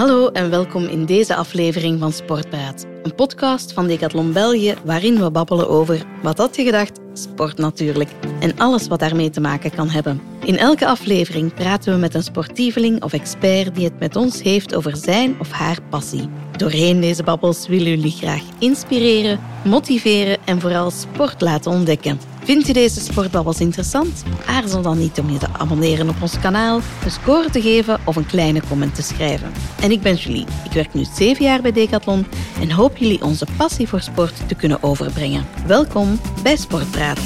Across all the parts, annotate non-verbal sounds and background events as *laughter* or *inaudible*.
Hallo en welkom in deze aflevering van Sportpraat. Een podcast van Decathlon België waarin we babbelen over, wat had je gedacht, sport natuurlijk. En alles wat daarmee te maken kan hebben. In elke aflevering praten we met een sportieveling of expert die het met ons heeft over zijn of haar passie. Doorheen deze babbels willen jullie graag inspireren, motiveren en vooral sport laten ontdekken. Vindt je deze sportbabbels interessant? Aarzel dan niet om je te abonneren op ons kanaal, een score te geven of een kleine comment te schrijven. En ik ben Julie. Ik werk nu zeven jaar bij Decathlon en hoop jullie onze passie voor sport te kunnen overbrengen. Welkom bij Sportpraat.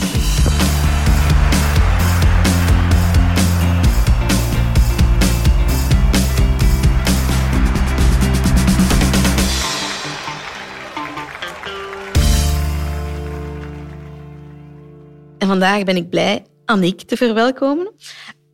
En vandaag ben ik blij Annick te verwelkomen.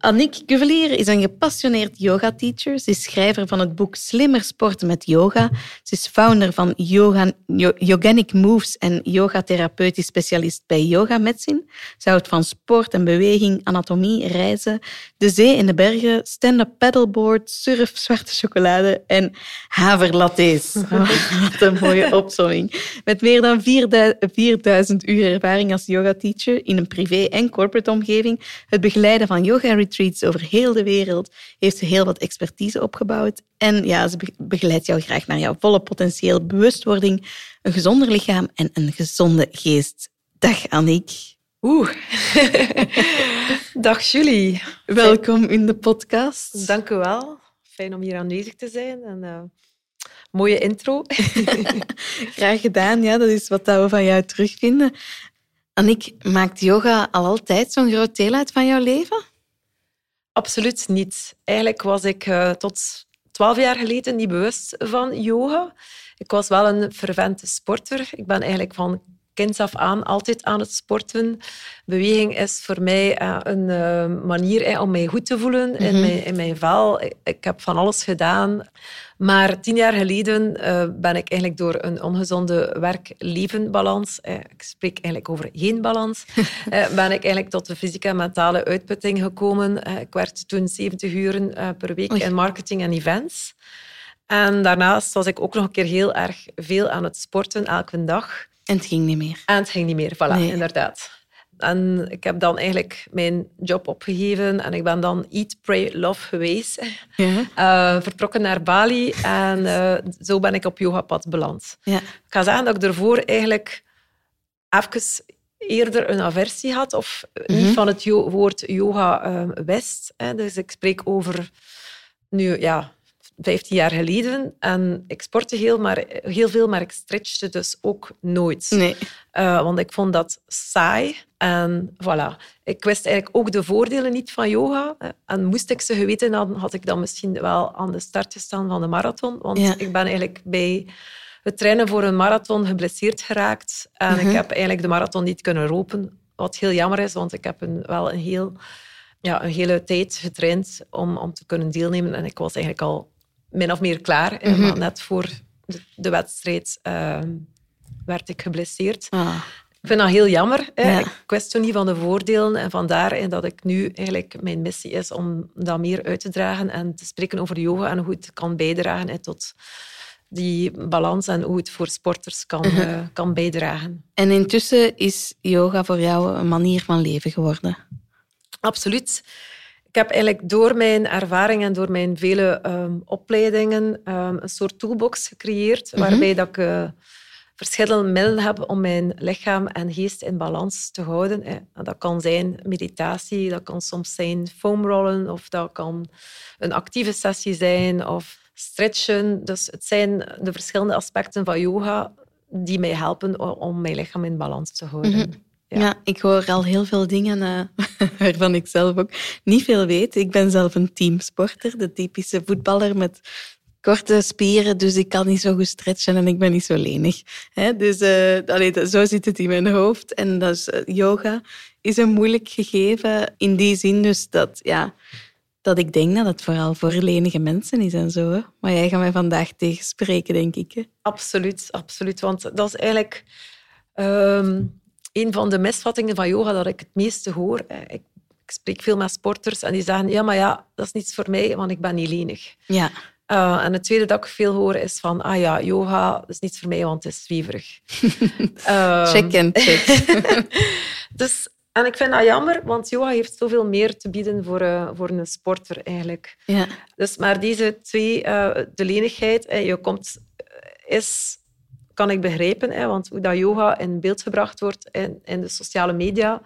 Annick Cuvelier is een gepassioneerd yoga-teacher. Ze is schrijver van het boek Slimmer sporten met yoga. Ze is founder van yoga, Yoganic Moves en yogatherapeutisch specialist bij Yoga Medicine. Ze houdt van sport en beweging, anatomie, reizen, de zee en de bergen, stand-up paddleboard, surf, zwarte chocolade en haverlattes. *laughs* Wat een mooie opzomming. Met meer dan 4000 uur ervaring als yoga-teacher in een privé- en corporate omgeving, het begeleiden van yoga retreats over heel de wereld, heeft ze heel wat expertise opgebouwd. En ja, ze begeleidt jou graag naar jouw volle potentieel, bewustwording, een gezonder lichaam en een gezonde geest. Dag Annick. Oeh. *laughs* Dag Julie. Welkom in de podcast. Dank u wel. Fijn om hier aanwezig te zijn. En, uh, mooie intro. *laughs* graag gedaan. Ja, dat is wat we van jou terugvinden. Annick, maakt yoga al altijd zo'n groot deel uit van jouw leven? Absoluut niet. Eigenlijk was ik uh, tot twaalf jaar geleden niet bewust van yoga. Ik was wel een fervente sporter. Ik ben eigenlijk van kinds af aan altijd aan het sporten. Beweging is voor mij uh, een uh, manier om mij goed te voelen in, mhm. mijn, in mijn vel. Ik, ik, heb van alles gedaan. Maar tien jaar geleden uh, ben ik eigenlijk door een ongezonde werk-leven-balans, uh, ik spreek eigenlijk over geen balans, *laughs* ben ik eigenlijk tot de fysieke en mentale uitputting gekomen. ik werkte toen 70 uur per week in marketing en events. En daarnaast was ik ook nog een keer heel erg veel aan het sporten, elke dag. En het ging niet meer. En het ging niet meer, voilà, inderdaad. En ik heb dan eigenlijk mijn job opgegeven en ik ben dan Eat, Pray, Love geweest. Ja. Uh, vertrokken naar Bali en uh, zo ben ik op yogapad beland. Ja. Ik ga zeggen dat ik ervoor eigenlijk even eerder een aversie had of niet mhm. van het woord yoga uh, wist. Hè. Dus ik spreek over nu, ja, 15 jaar geleden. En ik sportte heel, maar, heel veel, maar ik stretchte dus ook nooit. Nee. Uh, want ik vond dat saai. En voilà. Ik wist eigenlijk ook de voordelen niet van yoga. En moest ik ze geweten hadden, had ik dan misschien wel aan de start gestaan van de marathon. Want ik ben eigenlijk bij het trainen voor een marathon geblesseerd geraakt. En ik mhm. heb eigenlijk de marathon niet kunnen lopen. Wat heel jammer is, want ik heb een, wel een, heel, ja, een hele tijd getraind om, om te kunnen deelnemen. En ik was eigenlijk al min of meer klaar. Mm Maar net voor de, wedstrijd uh, werd ik geblesseerd. Ah. Ik vind dat heel jammer. Ik wist toen niet van de voordelen. En vandaar dat ik nu eigenlijk mijn missie is om dat meer uit te dragen en te spreken over yoga en hoe het kan bijdragen tot die balans en hoe het voor sporters kan, mhm. eh, kan bijdragen. En intussen is yoga voor jou een manier van leven geworden? Absoluut ik heb eigenlijk door mijn ervaring en door mijn vele ehm, opleidingen um, een soort toolbox gecreëerd, mhm. waarbij dat ik uh, verschillende middelen heb om mijn lichaam en geest in balans te houden. Dat kan zijn meditatie, dat kan soms zijn foamrollen, of dat kan een actieve sessie zijn, of stretchen. Dus het zijn de verschillende aspecten van yoga die mij helpen om mijn lichaam in balans te houden. Mhm. Ja. ik hoor al heel veel dingen uh, *laughs* waarvan ik zelf ook niet veel weet. Ik ben zelf een teamsporter, de typische voetballer met korte spieren, dus ik kan niet zo goed stretchen en ik ben niet zo lenig. Dus uh, zo zit het in mijn hoofd. En dus, yoga is een moeilijk gegeven in die zin dus dat, ja, dat ik denk dat het vooral voor lenige mensen is en zo. Hè? Maar jij gaat mij vandaag tegenspreken, denk ik. Hè? Absoluut, absoluut. Want dat is eigenlijk... Ehm, een van de misvattingen van yoga dat ik het meeste hoor. Ik, ik spreek veel met sporters en die zeggen, ja, maar ja, dat is niets voor mij, want ik ben niet lenig. Ja. Uh, en het tweede dat ik veel hoor is van, ah ja, yoga is niet voor mij, want het is zwieverig. um, *laughs* check en check. *laughs* dus, en ik vind dat jammer, want yoga heeft zoveel meer te bieden voor, uh, voor een sporter eigenlijk. Ja. Dus, maar deze twee, uh, de lenigheid, je komt, is, kan ik begrijpen, hè, want hoe dat yoga in beeld gebracht wordt in, in de sociale media,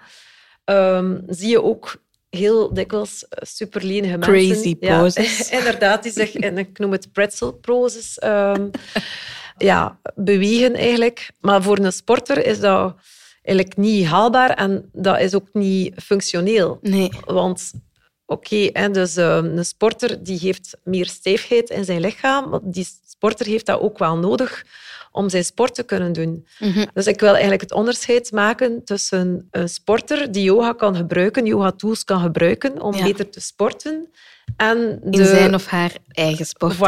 um, zie je ook heel dikwijls eh, superlenige mensen. Crazy poses. Ja, *laughs* inderdaad, die zich, en ik noem het pretzel poses, um, *laughs* ja, bewegen eigenlijk. Maar voor een sporter is dat eigenlijk niet haalbaar en dat is ook niet functioneel. Nee. Want oké, okay, dus um, een sporter die heeft meer stijfheid in zijn lichaam. Die sporter heeft dat ook wel nodig om zijn sport te kunnen doen. Mhm. Dus ik wil eigenlijk het onderscheid maken tussen een sporter die yoga kan gebruiken, yoga-tools kan gebruiken om beter te sporten. En de... In zijn of haar eigen sport. Voilà.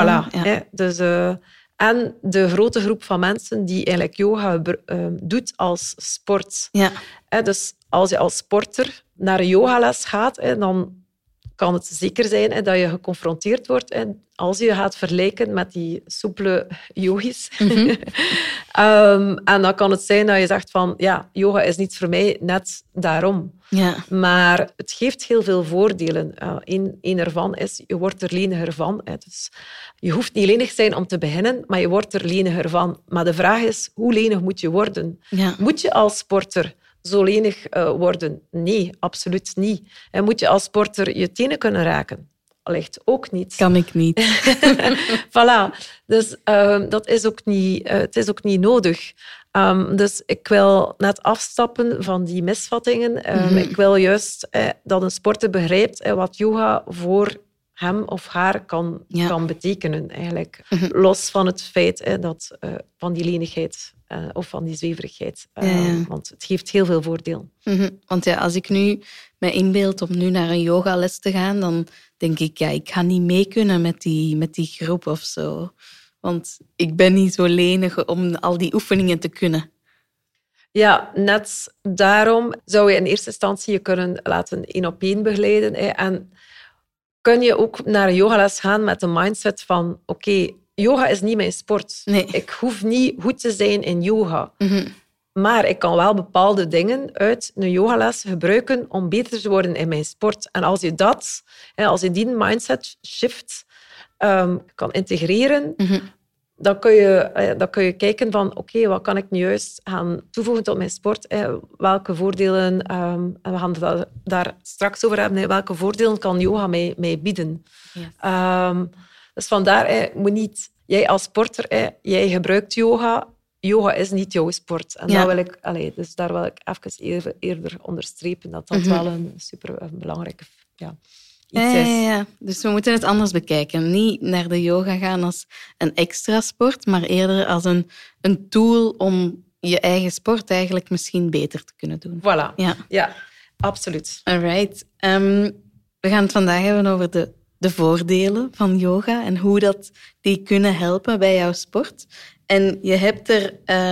Ja. Dus, uh, en de grote groep van mensen die eigenlijk yoga uh, doet als sport. Ja. Dus als je als sporter naar een yogales gaat, dan kan het zeker zijn dat je geconfronteerd wordt als je gaat vergelijken met die soepele yogis. Mhm. um, *laughs* en dan kan het zijn dat je zegt van, ja, yoga is niet voor mij, net daarom. Ja. Maar het geeft heel veel voordelen. Uh, een, een ervan is, je wordt er leniger van. Hè. Dus je hoeft niet lenig te zijn om te beginnen, maar je wordt er leniger van. Maar de vraag is, hoe lenig moet je worden? Ja. Moet je als sporter zo lenig uh, worden? Nee, absoluut niet. En moet je als sporter je tenen kunnen raken? Allicht ook niet. Kan ik niet. *laughs* *laughs* voilà. Dus uh, dat is ook niet, uh, het is ook niet nodig. Um, dus ik wil net afstappen van die misvattingen. Um, mm-hmm. Ik wil juist eh, dat een sporter begrijpt eh, wat yoga voor hem of haar kan, ja. kan betekenen. Eigenlijk. Mm-hmm. Los van het feit eh, dat, van die lenigheid uh, of van die zweverigheid. Uh, ja, ja. Want het geeft heel veel voordeel. Mm-hmm. Want ja, als ik nu me inbeeld om nu naar een yogales te gaan, dan denk ik, ja, ik ga niet mee kunnen met die, met die groep of zo. Want ik ben niet zo lenig om al die oefeningen te kunnen. Ja, net daarom zou je in eerste instantie je kunnen laten één op één begeleiden. Hè. En kun je ook naar een yogales gaan met de mindset van oké, okay, yoga is niet mijn sport. Nee. Ik hoef niet goed te zijn in yoga. Mm-hmm. Maar ik kan wel bepaalde dingen uit een yogales gebruiken om beter te worden in mijn sport. En als je dat, als je die mindset shift um, kan integreren, mm-hmm. Dan, kun je, dan kun je kijken van oké, okay, wat kan ik nu juist gaan toevoegen tot mijn sport? Welke voordelen, um, en we gaan het daar straks over hebben, welke voordelen kan yoga mij, mij bieden? Yes. Um, dus vandaar, moet niet, jij als sporter, jij gebruikt yoga yoga is niet jouw sport. En ja. dat wil ik, dus daar wil ik even eerder, eerder onderstrepen dat dat mm-hmm. wel een super belangrijke ja, iets ja. Ja, ja, Dus we moeten het anders bekijken. Niet naar de yoga gaan als een extra sport, maar eerder als een, een tool om je eigen sport eigenlijk misschien beter te kunnen doen. Voilà. Ja, ja absoluut. All right. Um, we gaan het vandaag hebben over de, de voordelen van yoga en hoe dat die kunnen helpen bij jouw sport. En je hebt er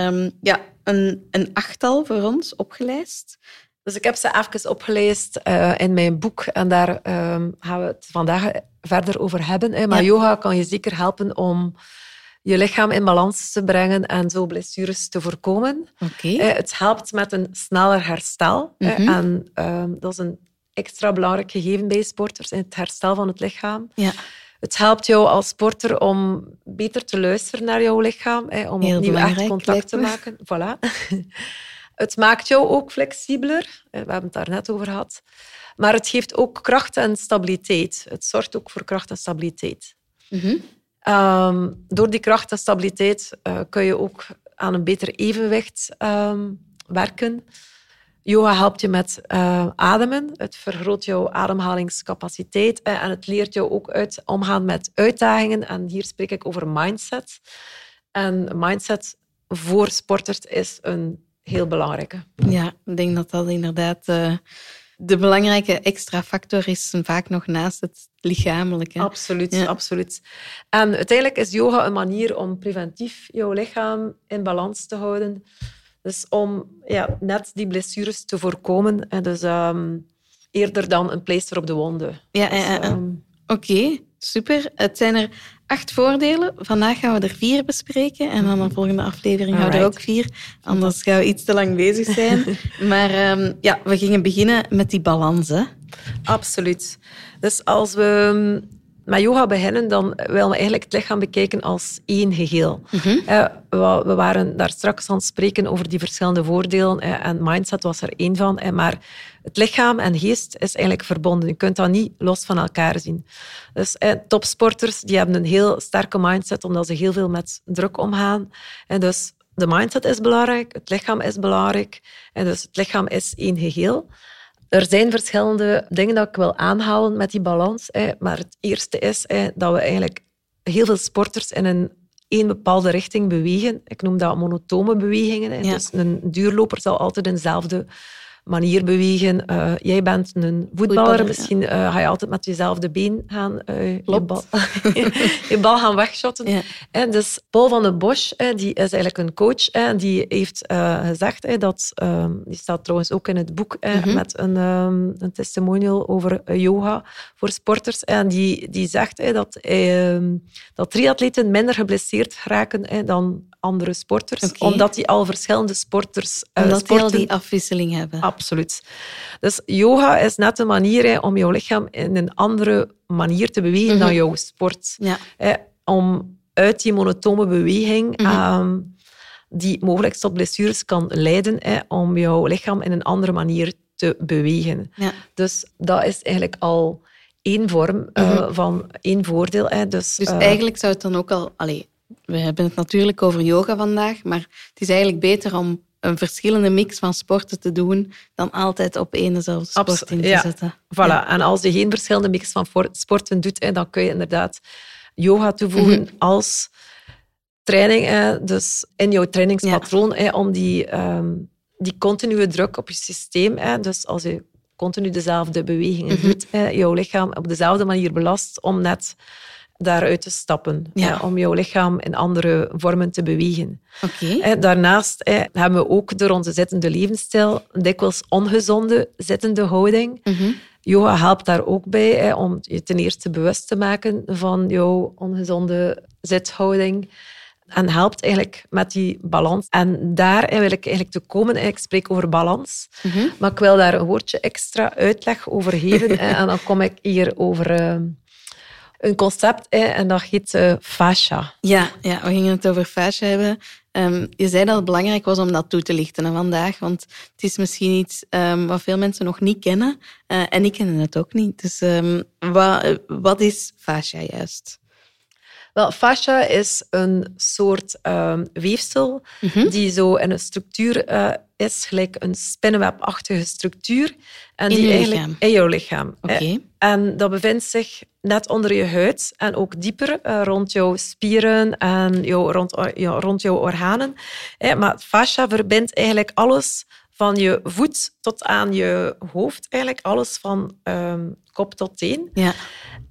um, ja, een, een achttal voor ons opgelijst. Dus ik heb ze even opgeleest uh, in mijn boek en daar um, gaan we het vandaag verder over hebben. Hè. Maar Ja. yoga kan je zeker helpen om je lichaam in balans te brengen en zo blessures te voorkomen. Oké. Eh, Het helpt met een sneller herstel. Mhm. En ehm, dat is een extra belangrijk gegeven bij sporters, in het herstel van het lichaam. Ja. Het helpt jou als sporter om beter te luisteren naar jouw lichaam, hè, om Heel opnieuw echt contact te maken. Voilà. *laughs* het maakt jou ook flexibeler. We hebben het daar net over gehad. Maar het geeft ook kracht en stabiliteit. Het zorgt ook voor kracht en stabiliteit. Mhm. Ehm, door die kracht en stabiliteit eh, kun je ook aan een beter evenwicht ehm, werken. Yoga helpt je met eh, ademen. Het vergroot jouw ademhalingscapaciteit eh, en het leert jou ook uit omgaan met uitdagingen. En hier spreek ik over mindset. En mindset voor sporters is een heel belangrijke. Ja, ik denk dat dat inderdaad eh, de belangrijke extra factor is, vaak nog naast het lichamelijke. Absoluut, Ja. absoluut. En uiteindelijk is yoga een manier om preventief jouw lichaam in balans te houden. Dus om ja, net die blessures te voorkomen. En dus ehm, eerder dan een pleister op de wonden. Ja, Dus, ja, ja. ehm, Oké, super. Het zijn er acht voordelen. Vandaag gaan we er vier bespreken. En dan de volgende aflevering gaan we er ook vier. Anders gaan we iets te lang bezig zijn. *laughs* maar ehm, ja, we gingen beginnen met die balans. Hè? Absoluut. Dus als we met yoga beginnen, dan willen we eigenlijk het lichaam bekijken als één geheel. Mhm. Eh, we, waren daar straks aan het spreken over die verschillende voordelen eh, en mindset was er één van. Eh, maar het lichaam en geest is eigenlijk verbonden. Je kunt dat niet los van elkaar zien. Dus topsporters die hebben een heel sterke mindset omdat ze heel veel met druk omgaan. En dus de mindset is belangrijk, het lichaam is belangrijk. En dus het lichaam is één geheel. Er zijn verschillende dingen dat ik wil aanhalen met die balans. Maar het eerste is dat we eigenlijk heel veel sporters in een één bepaalde richting bewegen. Ik noem dat monotone bewegingen. Dus een duurloper zal altijd in dezelfde manier bewegen. Uh, jij bent een voetballer, misschien uh, ga je altijd met jezelfde been gaan uh, je, bal, *laughs* je bal gaan wegshotten. Ja. En dus Paul van den Bosch, die is eigenlijk een coach, en die heeft gezegd dat, ehm, die staat trouwens ook in het boek mm -hmm. met een, um, een, testimonial over yoga voor sporters, en die, die zegt dat, ehm, dat triatleten minder geblesseerd raken dan andere sporters, omdat die al verschillende sporters uh, omdat sporten. die al die afwisseling hebben. Absoluut. Dus yoga is net een manier om jouw lichaam in een andere manier te bewegen dan mhm. jouw sport. Ja. om uit die monotone beweging, mm -hmm. die mogelijk tot blessures kan leiden, om jouw lichaam in een andere manier te bewegen. Ja. Dus dat is eigenlijk al één vorm uh, van één voordeel. Dus, dus uh, eigenlijk zou het dan ook al... Allee, we hebben het natuurlijk over yoga vandaag, maar het is eigenlijk beter om een verschillende mix van sporten te doen dan altijd op één dezelfde sport in te zetten. Voilà. En als je geen verschillende mix van sporten doet, dan kun je inderdaad yoga toevoegen mhm. als training. Dus in jouw trainingspatroon, om die, ehm, die continue druk op je systeem, dus als je continu dezelfde bewegingen mhm. doet, jouw lichaam op dezelfde manier belast om net daaruit te stappen. Ja. om jouw lichaam in andere vormen te bewegen. Okay. Daarnaast hebben we ook door onze zittende levensstijl dikwijls ongezonde zittende houding. Mm Yoga helpt daar ook bij om je ten eerste bewust te maken van jouw ongezonde zithouding. En helpt eigenlijk met die balans. En daar wil ik eigenlijk te komen. Ik spreek over balans. Mhm. Maar ik wil daar een woordje extra uitleg over geven. *laughs* en dan kom ik hier over eh, een concept en dat heet uh, fascia. Ja, ja, we gingen het over fascia hebben. Um, je zei dat het belangrijk was om dat toe te lichten vandaag, want het is misschien iets um, wat veel mensen nog niet kennen. Uh, en ik ken het ook niet. Dus wat, wat is fascia juist? Wel, fascia is een soort weefsel mm die zo in een structuur uh, is, gelijk een spinnenwebachtige structuur. En in die eigenlijk lichaam? In jouw lichaam. Okay. En dat bevindt zich net onder je huid en ook dieper uh, rond jouw spieren en jou, rond, rond jouw organen. Eh, maar fascia verbindt eigenlijk alles van je voet tot aan je hoofd, eigenlijk alles van um, kop tot teen. Ja.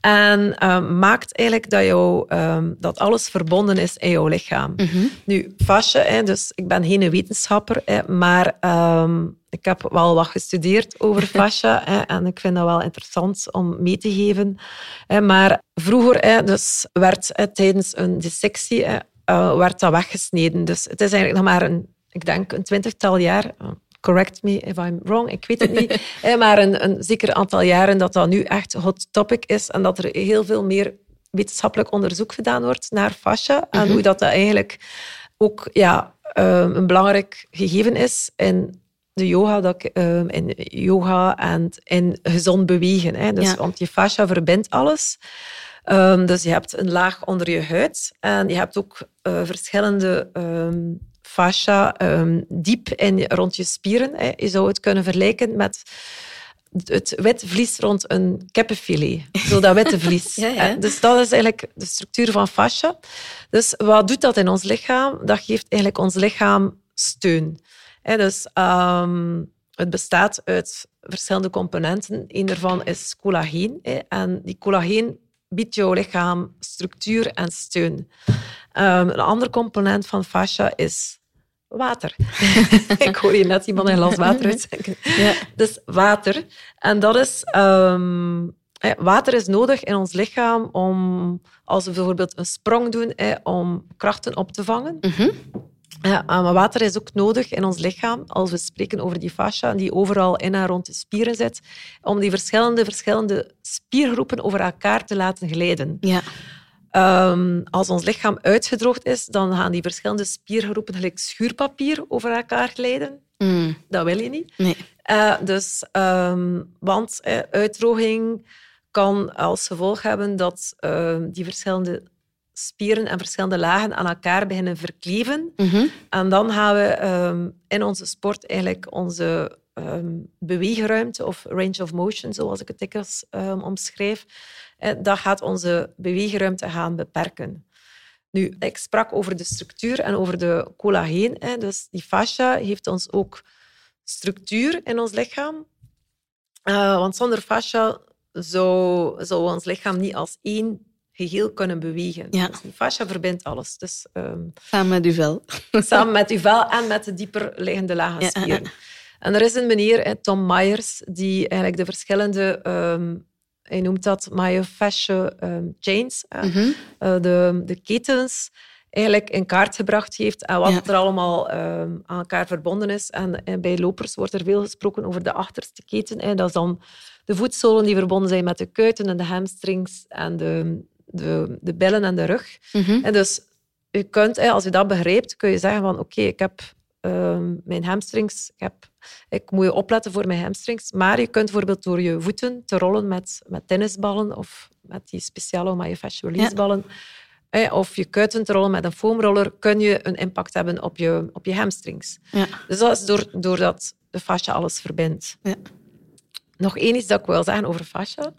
En um, maakt eigenlijk dat, jou, um, dat alles verbonden is in jouw lichaam. Mm -hmm. Nu, fascia, hè, dus ik ben geen wetenschapper, hè, maar ik heb wel wat gestudeerd over *laughs* fascia hè, en ik vind dat wel interessant om mee te geven. Hè, maar vroeger hè, dus werd hè, tijdens een dissectie hè, uh, werd dat weggesneden. Dus het is eigenlijk nog maar een, ik denk, een twintigtal jaar correct me if I'm wrong, ik weet het niet. *laughs* maar een, een zeker aantal jaren dat dat nu echt hot topic is en dat er heel veel meer wetenschappelijk onderzoek gedaan wordt naar fascia en mhm. hoe dat, dat eigenlijk ook ja, ehm, een belangrijk gegeven is in de yoga, dat ik, um, in yoga en in gezond bewegen. Hè. Dus, Want je fascia verbindt alles. Um, dus je hebt een laag onder je huid en je hebt ook uh, verschillende um, fascia um, diep in, rond je spieren. Hè. Je zou het kunnen vergelijken met het wit vlies rond een kippenfilet. Zo dat witte vlies. *laughs* ja, ja. Dus dat is eigenlijk de structuur van fascia. Dus wat doet dat in ons lichaam? Dat geeft eigenlijk ons lichaam steun. Dus um, het bestaat uit verschillende componenten. Een daarvan is collageen. En die collageen biedt jouw lichaam structuur en steun. Um, een ander component van fascia is water. *laughs* ik hoor je net iemand een glas water uitzenken. Ja. Dus water. En dat is um, water is nodig in ons lichaam om, als we bijvoorbeeld een sprong doen, om krachten op te vangen. Mhm. Ja, maar water is ook nodig in ons lichaam, als we spreken over die fascia, die overal in en rond de spieren zit, om die verschillende, verschillende spiergroepen over elkaar te laten glijden. Ja. Um, als ons lichaam uitgedroogd is, dan gaan die verschillende spiergroepen gelijk schuurpapier over elkaar glijden. Mm. Dat wil je niet. Nee. Uh, dus, um, want uh, uitdroging kan als gevolg hebben dat uh, die verschillende spieren en verschillende lagen aan elkaar beginnen verkleven. Mm En dan gaan we um, in onze sport eigenlijk onze um, beweegruimte of range of motion, zoals ik het dikwijls um, omschrijf, eh, dat gaat onze beweegruimte gaan beperken. Nu, ik sprak over de structuur en over de collageen. Dus die fascia heeft ons ook structuur in ons lichaam. Uh, want zonder fascia zou, zou ons lichaam niet als één geheel kunnen bewegen. Ja. Dus die fascia verbindt alles. Dus, um, samen met uw vel. Samen met uw vel en met de dieper liggende lagen spieren. En er is een meneer, Tom Myers, die eigenlijk de verschillende... Um, hij noemt dat myofascial um, chains, mm de, de ketens, eigenlijk in kaart gebracht heeft en wat er allemaal aan elkaar verbonden is. En, en, bij lopers wordt er veel gesproken over de achterste keten. Hè. Dat is dan de voetzolen die verbonden zijn met de kuiten en de hamstrings en de, de, de billen en de rug. Mhm. En dus je kunt, als je dat begrijpt, kun je zeggen van oké, ik heb ehm, mijn hamstrings, ik, heb, ik moet je opletten voor mijn hamstrings. Maar je kunt bijvoorbeeld door je voeten te rollen met, met tennisballen of met die speciale myofascial release ballen, of je kuiten te rollen met een foamroller, kun je een impact hebben op je, op je hamstrings. Ja. Dus dat is door, doordat de fascia alles verbindt. Ja. Nog één iets dat ik wil zeggen over fascia.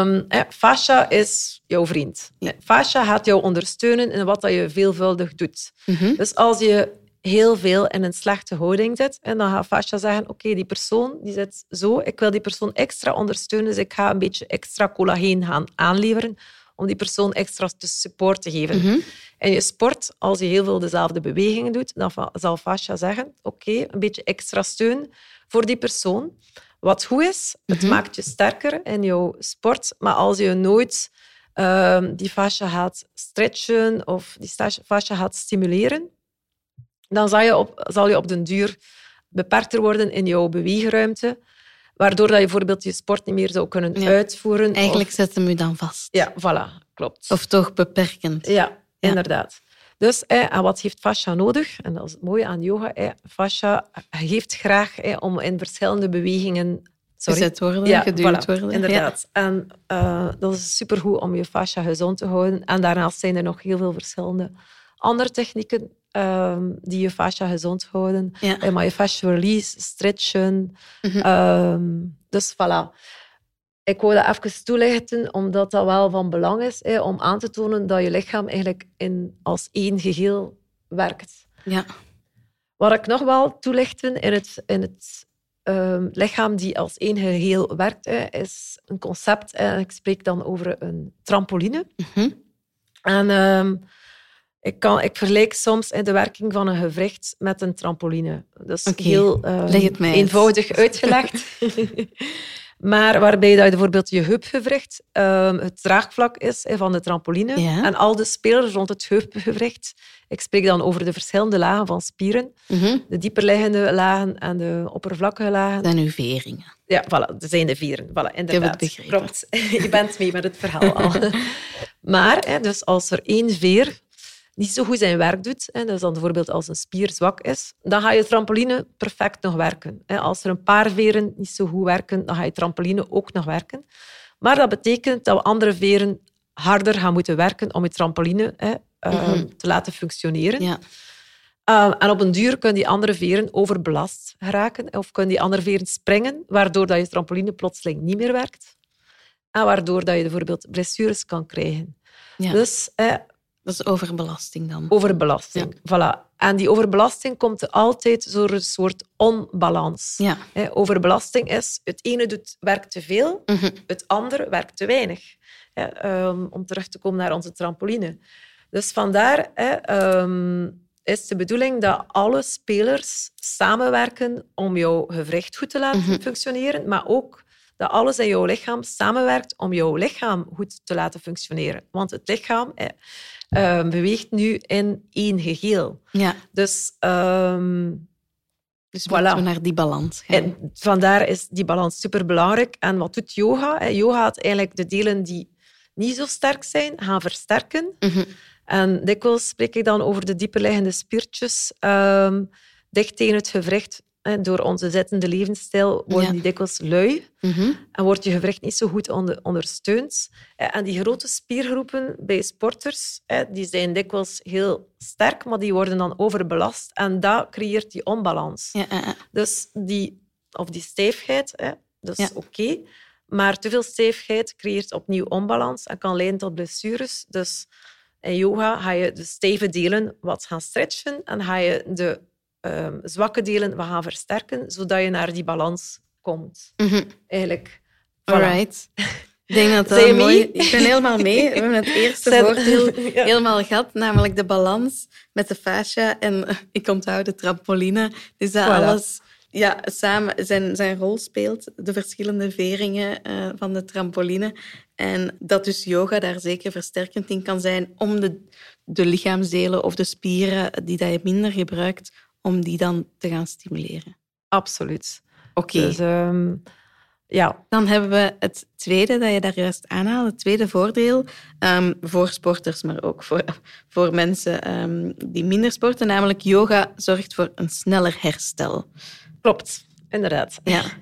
um, *laughs* fascia is jouw vriend. Ja. Fascia gaat jou ondersteunen in wat je veelvuldig doet. Mhm. Dus als je heel veel in een slechte houding zit, en dan gaat fascia zeggen, oké, die persoon die zit zo, ik wil die persoon extra ondersteunen, dus ik ga een beetje extra collageen gaan aanleveren om die persoon extra support te geven. Mm En je sport, als je heel veel dezelfde bewegingen doet, dan zal fascia zeggen, oké, een beetje extra steun voor die persoon. Wat goed is, het mhm. maakt je sterker in jouw sport, maar als je nooit uh, die fascia gaat stretchen of die fascia gaat stimuleren, dan zal je op, zal je op den duur beperkter worden in jouw beweegruimte, waardoor dat je bijvoorbeeld je sport niet meer zou kunnen uitvoeren. Eigenlijk of... zet hem u dan vast. Ja, voilà, klopt. Of toch beperkend. Ja, inderdaad. Dus en wat heeft fascia nodig? En dat is het mooie aan yoga. fascia geeft graag om in verschillende bewegingen Sorry. Gezet worden, ja, geduwd worden. Inderdaad. En uh, dat is supergoed om je fascia gezond te houden. En daarnaast zijn er nog heel veel verschillende andere technieken um, die je fascia gezond houden. Ja. Uh, maar je fascia release, stretchen. Mm -hmm. um, dus voilà. Ik wou dat even toelichten, omdat dat wel van belang is, hè, om aan te tonen dat je lichaam eigenlijk in, als één geheel werkt. Ja. Wat ik nog wel toelichten in het, in het um, lichaam die als één geheel werkt, hè, is een concept. En ik spreek dan over een trampoline. Mm En um, ik, kan, ik vergelijk soms de werking van een gewricht met een trampoline. Dat is okay. heel um, eenvoudig uitgelegd. *laughs* *laughs* maar waarbij dat je bijvoorbeeld je heupgewricht um, het draagvlak is van de trampoline en al de spelers rond het heupgewricht. Ik spreek dan over de verschillende lagen van spieren. Mhm. De dieperliggende lagen en de oppervlakkige lagen. En uw veringen. Ja, voilà, dat zijn de vieren. Voilà, inderdaad. Ik heb het *laughs* Je bent mee met het verhaal al. *laughs* maar, hè, dus als er één veer niet zo goed zijn werk doet, hè, dus dan bijvoorbeeld als een spier zwak is, dan ga je trampoline perfect nog werken. Als er een paar veren niet zo goed werken, dan ga je trampoline ook nog werken. Maar dat betekent dat we andere veren harder gaan moeten werken om je trampoline hè, ehm, mhm. te laten functioneren. Ja. Ehm, en op een duur kunnen die andere veren overbelast geraken of kunnen die andere veren springen, waardoor dat je trampoline plotseling niet meer werkt. En waardoor dat je bijvoorbeeld blessures kan krijgen. Ja. Dus dat is overbelasting dan. Overbelasting, voilà. En die overbelasting komt altijd door een soort onbalans. Ja. Overbelasting is, het ene doet, werkt te veel, mhm. het andere werkt te weinig. Ehm, om terug te komen naar onze trampoline. Dus vandaar ehm, is de bedoeling dat alle spelers samenwerken om jouw gewricht goed te laten mhm. functioneren, maar ook dat alles in jouw lichaam samenwerkt om jouw lichaam goed te laten functioneren. Want het lichaam uh, beweegt nu in één geheel. Ja. Dus, um, dus voilà. we naar die balans gaan. En vandaar is die balans superbelangrijk. En wat doet yoga? Yoga gaat eigenlijk de delen die niet zo sterk zijn, gaan versterken. Mm En dikwijls spreek ik dan over de dieperliggende spiertjes um, dicht tegen het gewricht door onze zittende levensstijl worden die dikwijls lui mhm. en wordt je gewricht niet zo goed ondersteund. En die grote spiergroepen bij sporters die zijn dikwijls heel sterk, maar die worden dan overbelast en dat creëert die onbalans. Ja, dus die, of die stijfheid, dat is oké. maar te veel stijfheid creëert opnieuw onbalans en kan leiden tot blessures. Dus in yoga ga je de stijve delen wat gaan stretchen en ga je de um, zwakke delen wat gaan versterken, zodat je naar die balans komt. Mm Eigenlijk. Voilà. Alright. Ik denk dat *laughs* dat mooi... Ik ben helemaal mee. We hebben het eerste Zijn... voordeel *laughs* helemaal gehad, namelijk de balans met de fascia. En *laughs* ik onthoud de trampoline. Dus dat alles ja, samen zijn, zijn rol speelt, de verschillende veringen uh, van de trampoline. En dat dus yoga daar zeker versterkend in kan zijn om de, de lichaamsdelen of de spieren die dat je minder gebruikt, om die dan te gaan stimuleren. Absoluut. Oké. Dus, ehm, ja. Dan hebben we het tweede dat je daar juist aanhaalde. Het tweede voordeel um, voor sporters, maar ook voor, *laughs* voor mensen um, die minder sporten. Namelijk yoga zorgt voor een sneller herstel. Klopt, inderdaad. Ja. *laughs*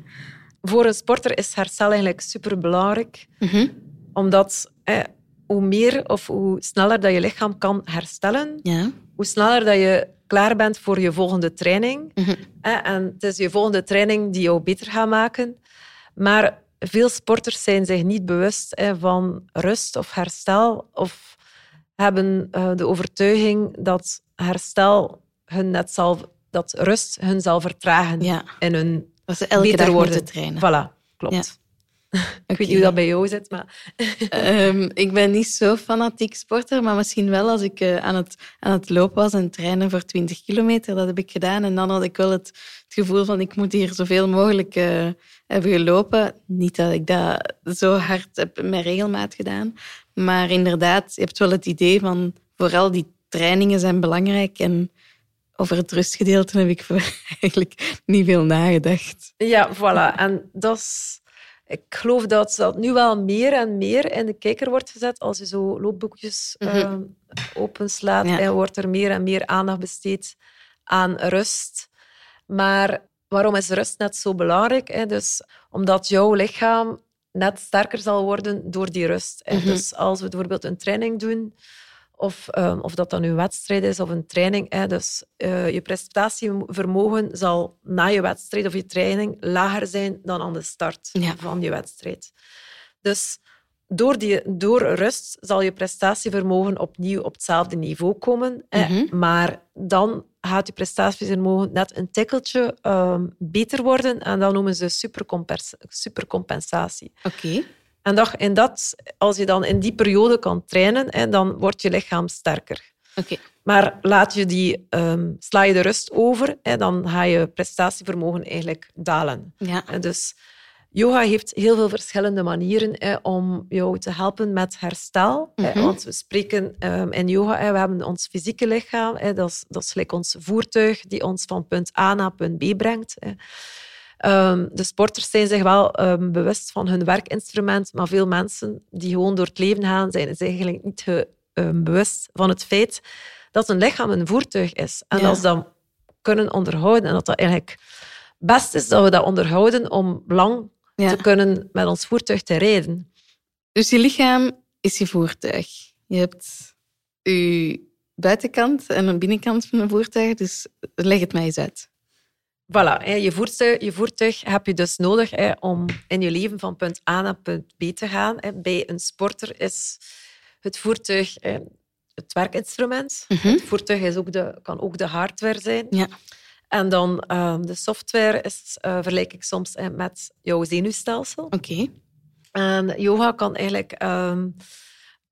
Voor een sporter is herstel eigenlijk superbelangrijk. Mm Omdat eh, hoe meer of hoe sneller dat je lichaam kan herstellen, ja. hoe sneller dat je klaar bent voor je volgende training. Mhm. En het is je volgende training die jou beter gaat maken. Maar veel sporters zijn zich niet bewust van rust of herstel of hebben eh, de overtuiging dat herstel hun net zal, dat rust hun zal vertragen ja. in hun dat ze elke beter dag worden. trainen. Voilà, klopt. *laughs* Ik weet niet hoe dat bij jou zit, maar... um, *laughs* ik ben niet zo fanatiek sporter, maar misschien wel als ik uh, aan, het, aan het lopen was en trainen voor 20 kilometer. Dat heb ik gedaan. En dan had ik wel het, het gevoel van ik moet hier zoveel mogelijk uh, hebben gelopen. Niet dat ik dat zo hard heb met regelmaat gedaan. Maar inderdaad, je hebt wel het idee van vooral die trainingen zijn belangrijk en over het rustgedeelte heb ik *laughs* eigenlijk niet veel nagedacht. Ja, voilà. En dat is ik geloof dat dat nu wel meer en meer in de kijker wordt gezet. Als je zo loopboekjes mm -hmm. openslaat, en wordt er meer en meer aandacht besteed aan rust. Maar waarom is rust net zo belangrijk? Hè? Dus omdat jouw lichaam net sterker zal worden door die rust. Mm Dus als we bijvoorbeeld een training doen, of, um, of dat dan een wedstrijd is of een training. Hè. Dus uh, je prestatievermogen zal na je wedstrijd of je training lager zijn dan aan de start ja. van je wedstrijd. Dus door, die, door rust zal je prestatievermogen opnieuw op hetzelfde niveau komen. Hè. Mm -hmm. Maar dan gaat je prestatievermogen net een tikkeltje um, beter worden. En dat noemen ze supercompensatie. Oké. Okay. En dat, en dat, als je dan in die periode kan trainen, hè, dan wordt je lichaam sterker. Okay. Maar laat je die, um, sla je de rust over, hè, dan ga je prestatievermogen eigenlijk dalen. Ja. Dus yoga heeft heel veel verschillende manieren hè, om jou te helpen met herstel. Mm -hmm. hè, want we spreken um, in yoga, hè, we hebben ons fysieke lichaam, hè, dat, is, dat is like ons voertuig die ons van punt A naar punt B brengt. Um, de sporters zijn zich wel um, bewust van hun werkinstrument, maar veel mensen die gewoon door het leven gaan, zijn zich eigenlijk niet ge, um, bewust van het feit dat een lichaam een voertuig is. En Ja. als we dat kunnen onderhouden, en dat dat eigenlijk best is dat we dat onderhouden om lang Ja. te kunnen met ons voertuig te rijden. Dus je lichaam is je voertuig. Je hebt je buitenkant en een binnenkant van een voertuig, dus leg het mij eens uit. Voilà, je, voertuig, je voertuig heb je dus nodig hè, om in je leven van punt A naar punt B te gaan. Hè. Bij een sporter is het voertuig hè, het werkinstrument. Mhm. Het voertuig is ook de, kan ook de hardware zijn. Ja. En dan ehm, de software is, eh, vergelijk ik soms hè, met jouw zenuwstelsel. Oké. En yoga kan eigenlijk, ehm,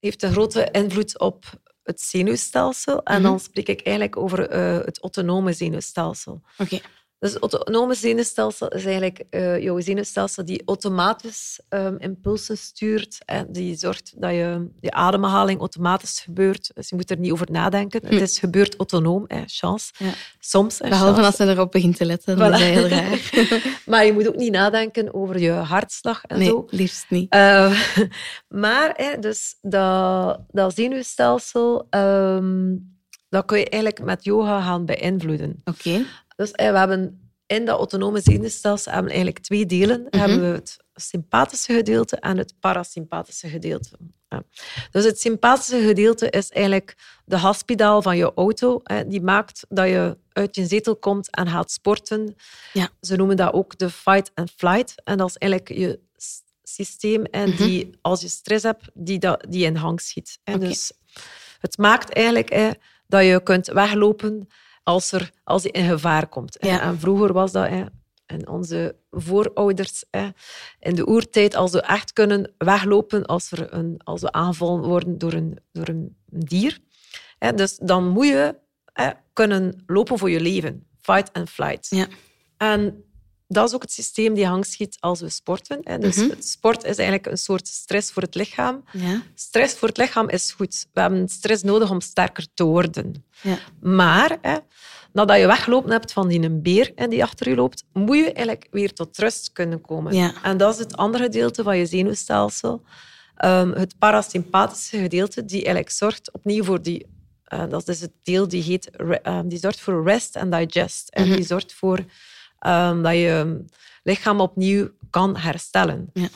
heeft een grote invloed op het zenuwstelsel. En Mhm. dan spreek ik eigenlijk over eh, het autonome zenuwstelsel. Oké. Dus het autonome zenuwstelsel is eigenlijk uh, jouw zenuwstelsel die automatisch um, impulsen stuurt en die zorgt dat je, je ademhaling automatisch gebeurt. Dus je moet er niet over nadenken. Het hm. is gebeurt autonoom, hè, chance. Ja. Soms. Hè, Behalve als ze erop begint te letten, dat is heel *laughs* raar. maar je moet ook niet nadenken over je hartslag en nee, zo. liefst niet. Uh, *laughs* maar hè, dus dat, dat zenuwstelsel... Um, dat kun je eigenlijk met yoga gaan beïnvloeden. Oké. Dus we hebben in dat autonome zenuwstelsel hebben eigenlijk twee delen. Mm hebben we het sympathische gedeelte en het parasympathische gedeelte. Ja. Dus het sympathische gedeelte is eigenlijk de gaspedaal van je auto. Hè. Die maakt dat je uit je zetel komt en gaat sporten. Ja. Ze noemen dat ook de fight and flight. En dat is eigenlijk je systeem en mhm. die, als je stress hebt, die, dat, die in hang schiet. Hè. Dus het maakt eigenlijk hè, dat je kunt weglopen als, er, als je in gevaar komt. En vroeger was dat... Hè, en onze voorouders hè, in de oertijd, als we echt kunnen weglopen als, er een, als we aangevallen worden door een, door een dier. Hè, dus dan moet je hè, kunnen lopen voor je leven. Fight and flight. Ja. En dat is ook het systeem die hangschiet als we sporten. Hè. Dus mm sport is eigenlijk een soort stress voor het lichaam. Ja. Stress voor het lichaam is goed. We hebben stress nodig om sterker te worden. Ja. Maar hè, nadat je weggelopen hebt van die beer hè, die achter je loopt, moet je eigenlijk weer tot rust kunnen komen. Ja. En dat is het andere gedeelte van je zenuwstelsel. Um, het parasympathische gedeelte, die eigenlijk zorgt opnieuw voor die... Uh, dat is het deel die, heet, uh, die zorgt voor rest and digest. En mhm. die zorgt voor um, dat je lichaam opnieuw kan herstellen. Ja.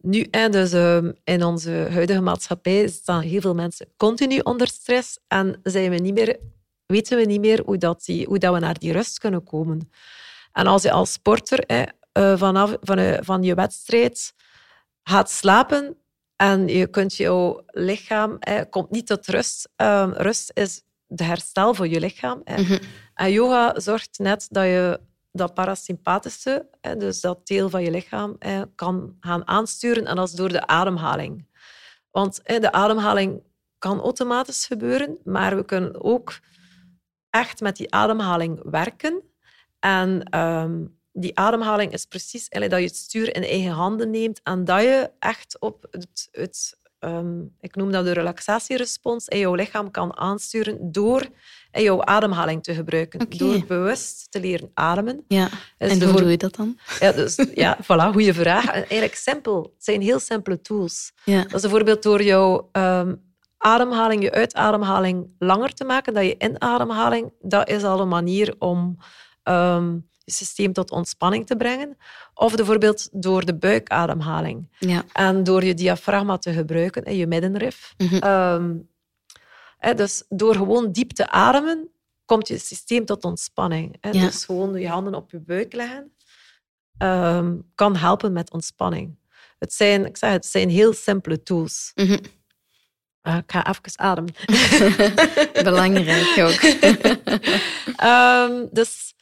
Nu, en dus, um, in onze huidige maatschappij staan heel veel mensen continu onder stress en zijn we niet meer, weten we niet meer hoe, dat die, hoe dat we naar die rust kunnen komen. En als je als sporter hè, uh, vanaf van, uh, van je wedstrijd gaat slapen en je kunt jouw lichaam hè, komt niet tot rust. Um, rust is de herstel voor je lichaam. Hè. Mm -hmm. En yoga zorgt net dat je dat parasympathische, dus dat deel van je lichaam, kan gaan aansturen. En dat is door de ademhaling. Want de ademhaling kan automatisch gebeuren, maar we kunnen ook echt met die ademhaling werken. En ehm, die ademhaling is precies dat je het stuur in eigen handen neemt en dat je echt op het, het Ehm, ik noem dat de relaxatierespons, in jouw lichaam kan aansturen door jouw ademhaling te gebruiken. Door bewust te leren ademen. Ja. en hoe doe je dat dan? Ja, dus, *laughs* ja voilà, goede vraag. Eigenlijk simpel. Het zijn heel simpele tools. Ja. Dat is bijvoorbeeld door jouw um, ademhaling, je uitademhaling langer te maken, dat je inademhaling, dat is al een manier om ehm, systeem tot ontspanning te brengen. Of bijvoorbeeld door de buikademhaling. Ja. En door je diafragma te gebruiken in je middenrif. Mm dus door gewoon diep te ademen, komt je systeem tot ontspanning. Hè. Dus gewoon je handen op je buik leggen ehm, kan helpen met ontspanning. Het zijn, ik zeg, het zijn heel simpele tools. Mhm. Ah, ik ga even ademen. *laughs* Belangrijk ook. um, *laughs* dus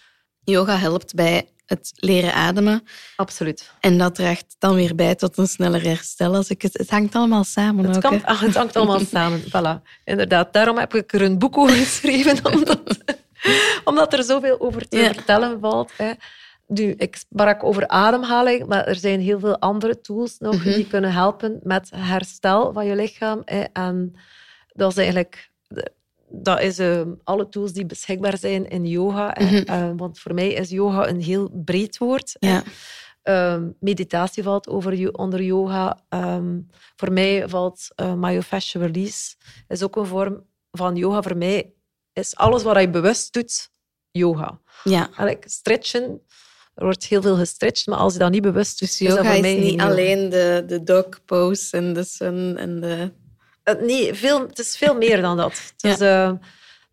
Yoga helpt bij het leren ademen. Absoluut. En dat draagt dan weer bij tot een sneller herstel. Als ik het, het hangt allemaal samen. Het, ook, kan, het hangt allemaal *laughs* samen. Voilà. Inderdaad. Daarom heb ik er een boek over geschreven. *laughs* Omdat, omdat er zoveel over te vertellen valt. Hè. Nu, ik sprak over ademhaling, maar er zijn heel veel andere tools nog mhm. die kunnen helpen met herstel van je lichaam. Hè. En dat is eigenlijk dat is uh, alle tools die beschikbaar zijn in yoga. Mm uh, want voor mij is yoga een heel breed woord. Ja. Uh, meditatie valt over, onder yoga. Um, voor mij valt uh, myofascial release. is ook een vorm van yoga. Voor mij is alles wat je bewust doet, yoga. Ja. Eigenlijk stretchen, er wordt heel veel gestretched, maar als je dat niet bewust doet, dus yoga is, dat voor mij niet alleen de, de dog pose en de sun en de eh, nee, veel, het is veel meer dan dat. Dus, uh,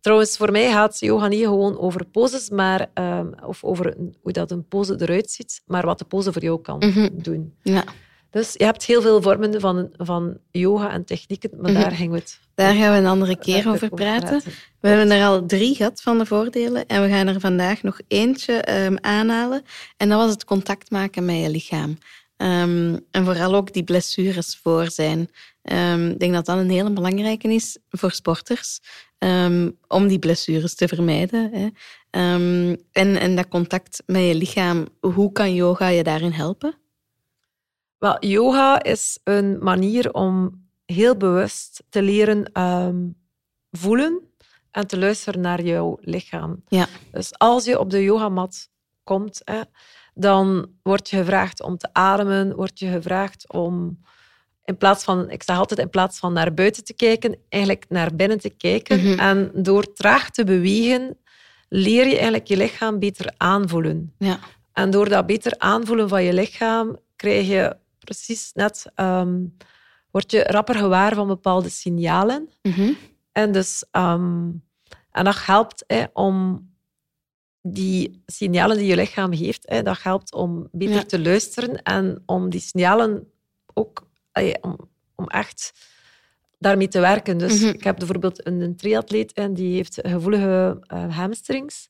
trouwens, voor mij gaat yoga niet gewoon over poses, maar, uh, of over hoe dat een pose eruit ziet, maar wat de pose voor jou kan mhm. doen. Ja. Dus je hebt heel veel vormen van, van yoga en technieken, maar mhm. daar gingen we het... Daar gaan we een andere keer over praten. We hebben er al drie gehad van de voordelen en we gaan er vandaag nog eentje um, aanhalen. En dat was het contact maken met je lichaam. Um, en vooral ook die blessures voor zijn. Um, ik denk dat dat een hele belangrijke is voor sporters, um, om die blessures te vermijden. Hè. Ehm, en, en dat contact met je lichaam, hoe kan yoga je daarin helpen? Wel, yoga is een manier om heel bewust te leren ehm, voelen en te luisteren naar jouw lichaam. Ja. Dus als je op de yogamat komt, hè, dan word je gevraagd om te ademen, word je gevraagd om in plaats van, ik zeg altijd, in plaats van naar buiten te kijken, eigenlijk naar binnen te kijken. Mhm. En door traag te bewegen, leer je eigenlijk je lichaam beter aanvoelen. Ja. En door dat beter aanvoelen van je lichaam, krijg je precies net, um, word je rapper gewaar van bepaalde signalen. Mhm. En dus, ehm, en dat helpt hè, om die signalen die je lichaam geeft, hè, dat helpt om beter te luisteren en om die signalen ook om, om echt daarmee te werken. Dus mhm. ik heb bijvoorbeeld een, een triatleet en die heeft gevoelige uh, hamstrings.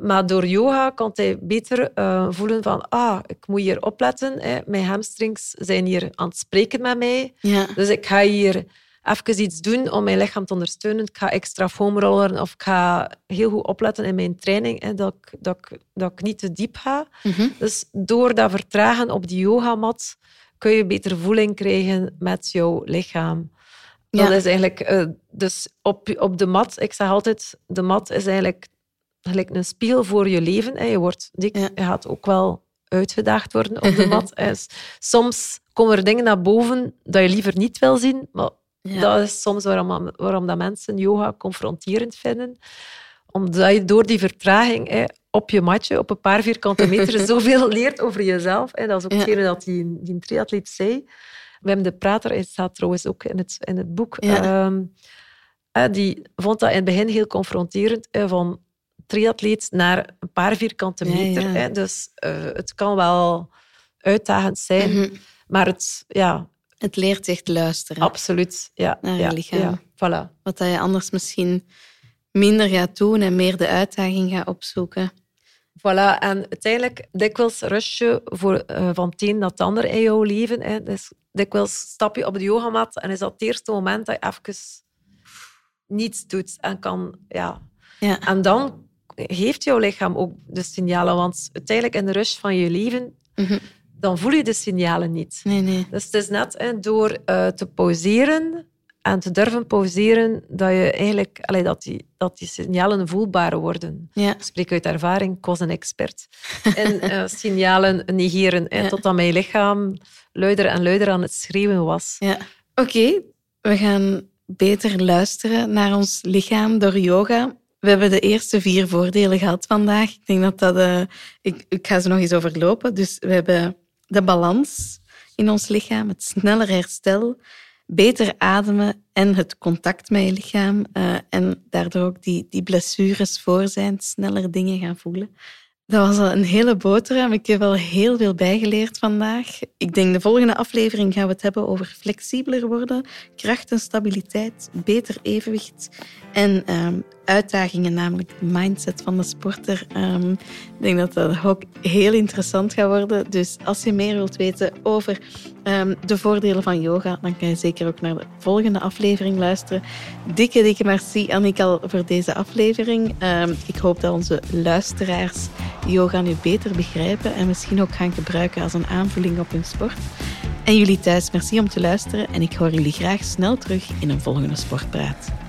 Maar door yoga kan hij beter uh, voelen van ah, ik moet hier opletten. Hè. Mijn hamstrings zijn hier aan het spreken met mij. Ja. Dus ik ga hier even iets doen om mijn lichaam te ondersteunen. Ik ga extra foam rollen of ik ga heel goed opletten in mijn training, hè, dat, ik, dat, ik, dat ik niet te diep ga. Mhm. Dus door dat vertragen op die yogamat kun je beter voeling krijgen met jouw lichaam. Dat is eigenlijk... Uh, dus op, op de mat, ik zeg altijd, de mat is eigenlijk gelijk een spiegel voor je leven. Hè. Je, wordt dik, je gaat ook wel uitgedaagd worden op de *laughs* mat. Soms komen er dingen naar boven dat je liever niet wil zien, maar dat is soms waarom, waarom dat mensen yoga confronterend vinden. Omdat je door die vertraging hè, op je matje, op een paar vierkante meter, *laughs* zoveel leert over jezelf. Hè. Dat is ook hetgene dat die, die triatleet zei. Wim de Prater, hij staat trouwens ook in het, in het boek, ehm, die vond dat in het begin heel confronterend, van triatleet naar een paar vierkante meter. Hè. Dus uh, het kan wel uitdagend zijn, mhm. maar het, ja... Het leert echt luisteren. Absoluut, ja. Naar je lichaam. voilà. Wat je anders misschien minder gaat doen en meer de uitdaging gaat opzoeken. Voilà, en uiteindelijk dikwijls rust je voor, uh, van het een naar het ander in jouw leven. Hè. Dus dikwijls stap je op de yogamat en is dat het eerste moment dat je even niets doet en kan... Ja. ja. En dan geeft jouw lichaam ook de signalen, want uiteindelijk in de rust van je leven... Mhm. Dan voel je de signalen niet. Nee, nee. Dus het is net hè, door uh, te pauzeren en te durven pauzeren, dat, je eigenlijk, allee, dat, die, dat die signalen voelbaar worden. Ja. Ik spreek uit ervaring, ik was een expert. *laughs* En uh, signalen negeren, ja. totdat mijn lichaam luider en luider aan het schreeuwen was. Ja. Oké, we gaan beter luisteren naar ons lichaam door yoga. We hebben de eerste vier voordelen gehad vandaag. Ik denk dat dat... Uh, ik, ik ga ze nog eens overlopen. Dus we hebben de balans in ons lichaam, het sneller herstel, beter ademen en het contact met je lichaam. Uh, en daardoor ook die, die blessures voor zijn, sneller dingen gaan voelen. Dat was al een hele boterham. Ik heb wel heel veel bijgeleerd vandaag. Ik denk de volgende aflevering gaan we het hebben over flexibeler worden, kracht en stabiliteit, beter evenwicht en um, uitdagingen, namelijk de mindset van de sporter. Um, ik denk dat dat ook heel interessant gaat worden. Dus als je meer wilt weten over um, de voordelen van yoga, dan kan je zeker ook naar de volgende aflevering luisteren. Dikke, dikke merci Annika voor deze aflevering. ik hoop dat onze luisteraars yoga nu beter begrijpen en misschien ook gaan gebruiken als een aanvulling op hun sport. En jullie thuis, merci om te luisteren en ik hoor jullie graag snel terug in een volgende Sportpraat.